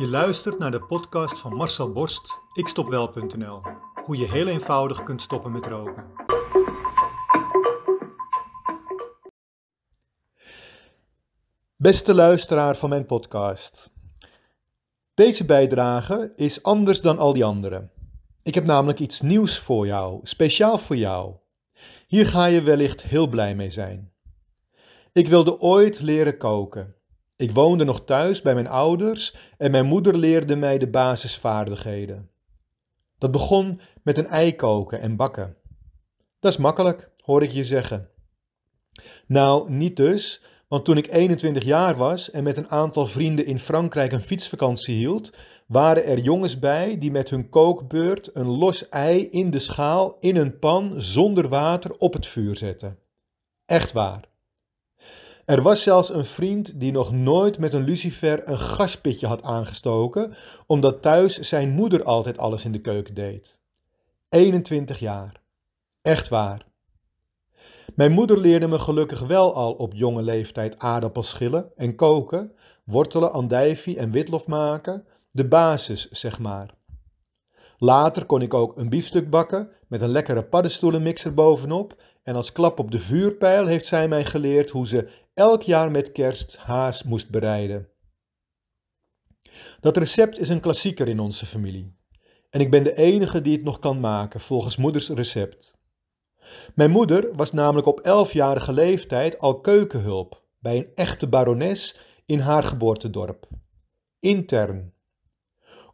Je luistert naar de podcast van Marcel Borst, ikstopwel.nl. Hoe je heel eenvoudig kunt stoppen met roken. Beste luisteraar van mijn podcast. Deze bijdrage is anders dan al die andere. Ik heb namelijk iets nieuws voor jou, speciaal voor jou. Hier ga je wellicht heel blij mee zijn. Ik wilde ooit leren koken. Ik woonde nog thuis bij mijn ouders en mijn moeder leerde mij de basisvaardigheden. Dat begon met een ei koken en bakken. Dat is makkelijk, hoor ik je zeggen. Nou, niet dus, want toen ik 21 jaar was en met een aantal vrienden in Frankrijk een fietsvakantie hield, waren er jongens bij die met hun kookbeurt een los ei in de schaal in een pan zonder water op het vuur zetten. Echt waar. Er was zelfs een vriend die nog nooit met een lucifer een gaspitje had aangestoken, omdat thuis zijn moeder altijd alles in de keuken deed. 21 jaar. Echt waar. Mijn moeder leerde me gelukkig wel al op jonge leeftijd aardappels schillen en koken, wortelen, andijvie en witlof maken, de basis zeg maar. Later kon ik ook een biefstuk bakken met een lekkere paddenstoelenmixer bovenop en als klap op de vuurpijl heeft zij mij geleerd hoe ze elk jaar met kerst haas moest bereiden. Dat recept is een klassieker in onze familie. En ik ben de enige die het nog kan maken volgens moeders recept. Mijn moeder was namelijk op elfjarige leeftijd al keukenhulp bij een echte barones in haar geboortedorp. Intern.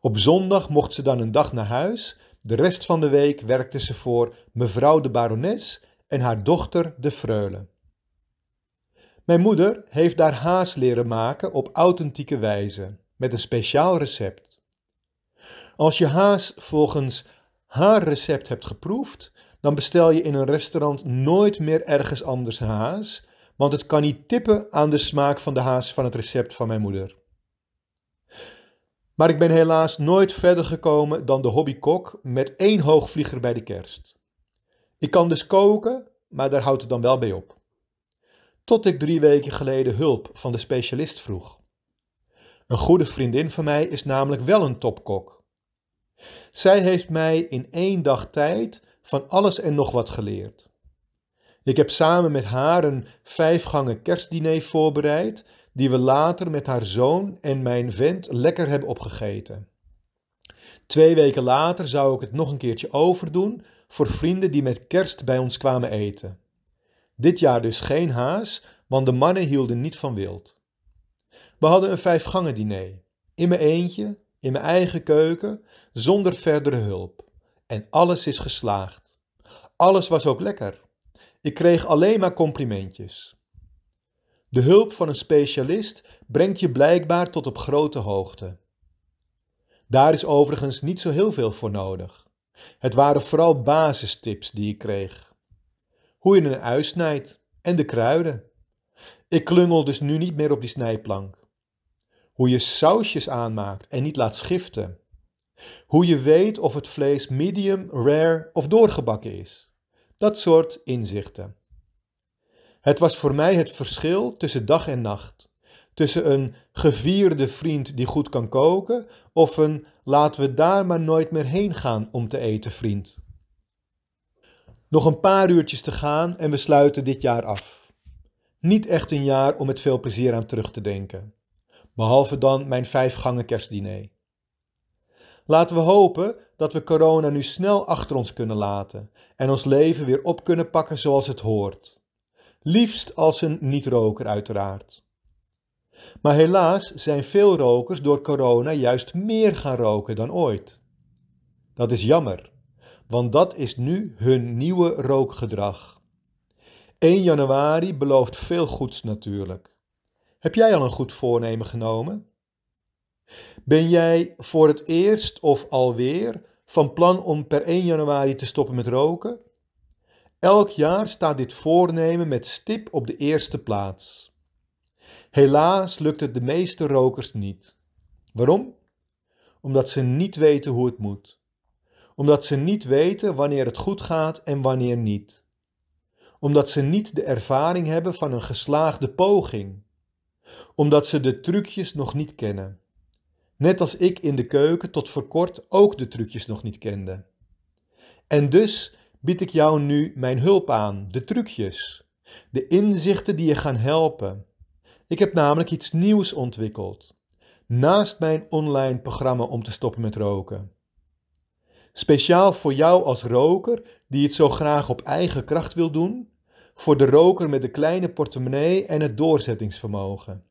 Op zondag mocht ze dan een dag naar huis, de rest van de week werkte ze voor mevrouw de barones en haar dochter de freule. Mijn moeder heeft daar haas leren maken op authentieke wijze, met een speciaal recept. Als je haas volgens haar recept hebt geproefd, dan bestel je in een restaurant nooit meer ergens anders haas, want het kan niet tippen aan de smaak van de haas van het recept van mijn moeder. Maar ik ben helaas nooit verder gekomen dan de hobbykok met één hoogvlieger bij de kerst. Ik kan dus koken, maar daar houdt het dan wel bij op. Tot ik drie weken geleden hulp van de specialist vroeg. Een goede vriendin van mij is namelijk wel een topkok. Zij heeft mij in één dag tijd van alles en nog wat geleerd. Ik heb samen met haar een vijfgangen kerstdiner voorbereid, die we later met haar zoon en mijn vent lekker hebben opgegeten. Twee weken later zou ik het nog een keertje overdoen voor vrienden die met kerst bij ons kwamen eten. Dit jaar dus geen haas, want de mannen hielden niet van wild. We hadden een vijfgangen diner, in mijn eentje, in mijn eigen keuken, zonder verdere hulp. En alles is geslaagd. Alles was ook lekker. Ik kreeg alleen maar complimentjes. De hulp van een specialist brengt je blijkbaar tot op grote hoogte. Daar is overigens niet zo heel veel voor nodig. Het waren vooral basistips die ik kreeg. Hoe je een ui snijdt en de kruiden. Ik klungel dus nu niet meer op die snijplank. Hoe je sausjes aanmaakt en niet laat schiften. Hoe je weet of het vlees medium, rare of doorgebakken is. Dat soort inzichten. Het was voor mij het verschil tussen dag en nacht. Tussen een gevierde vriend die goed kan koken of een laten we daar maar nooit meer heen gaan om te eten vriend. Nog een paar uurtjes te gaan en we sluiten dit jaar af. Niet echt een jaar om met veel plezier aan terug te denken. Behalve dan mijn vijf gangen kerstdiner. Laten we hopen dat we corona nu snel achter ons kunnen laten en ons leven weer op kunnen pakken zoals het hoort. Liefst als een niet-roker uiteraard. Maar helaas zijn veel rokers door corona juist meer gaan roken dan ooit. Dat is jammer, want dat is nu hun nieuwe rookgedrag. 1 januari belooft veel goeds natuurlijk. Heb jij al een goed voornemen genomen? Ben jij voor het eerst of alweer van plan om per 1 januari te stoppen met roken? Elk jaar staat dit voornemen met stip op de eerste plaats. Helaas lukt het de meeste rokers niet. Waarom? Omdat ze niet weten hoe het moet. Omdat ze niet weten wanneer het goed gaat en wanneer niet. Omdat ze niet de ervaring hebben van een geslaagde poging. Omdat ze de trucjes nog niet kennen. Net als ik in de keuken tot voor kort ook de trucjes nog niet kende. En dus bied ik jou nu mijn hulp aan, de trucjes, de inzichten die je gaan helpen. Ik heb namelijk iets nieuws ontwikkeld, naast mijn online programma om te stoppen met roken. Speciaal voor jou als roker die het zo graag op eigen kracht wil doen, voor de roker met de kleine portemonnee en het doorzettingsvermogen.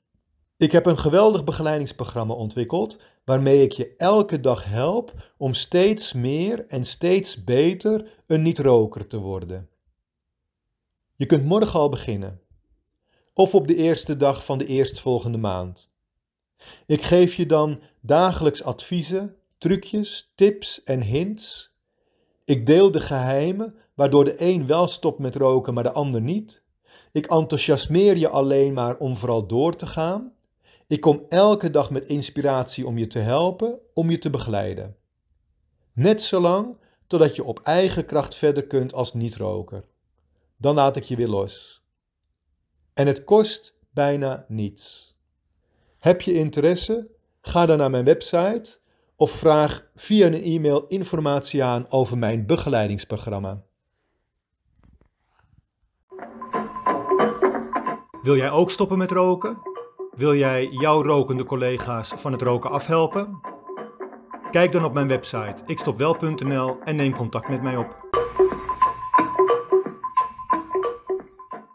Ik heb een geweldig begeleidingsprogramma ontwikkeld waarmee ik je elke dag help om steeds meer en steeds beter een niet-roker te worden. Je kunt morgen al beginnen, of op de eerste dag van de eerstvolgende maand. Ik geef je dan dagelijks adviezen, trucjes, tips en hints. Ik deel de geheimen waardoor de een wel stopt met roken, maar de ander niet. Ik enthousiasmeer je alleen maar om vooral door te gaan. Ik kom elke dag met inspiratie om je te helpen, om je te begeleiden. Net zolang totdat je op eigen kracht verder kunt als niet-roker. Dan laat ik je weer los. En het kost bijna niets. Heb je interesse? Ga dan naar mijn website of vraag via een e-mail informatie aan over mijn begeleidingsprogramma. Wil jij ook stoppen met roken? Wil jij jouw rokende collega's van het roken afhelpen? Kijk dan op mijn website ikstopwel.nl en neem contact met mij op.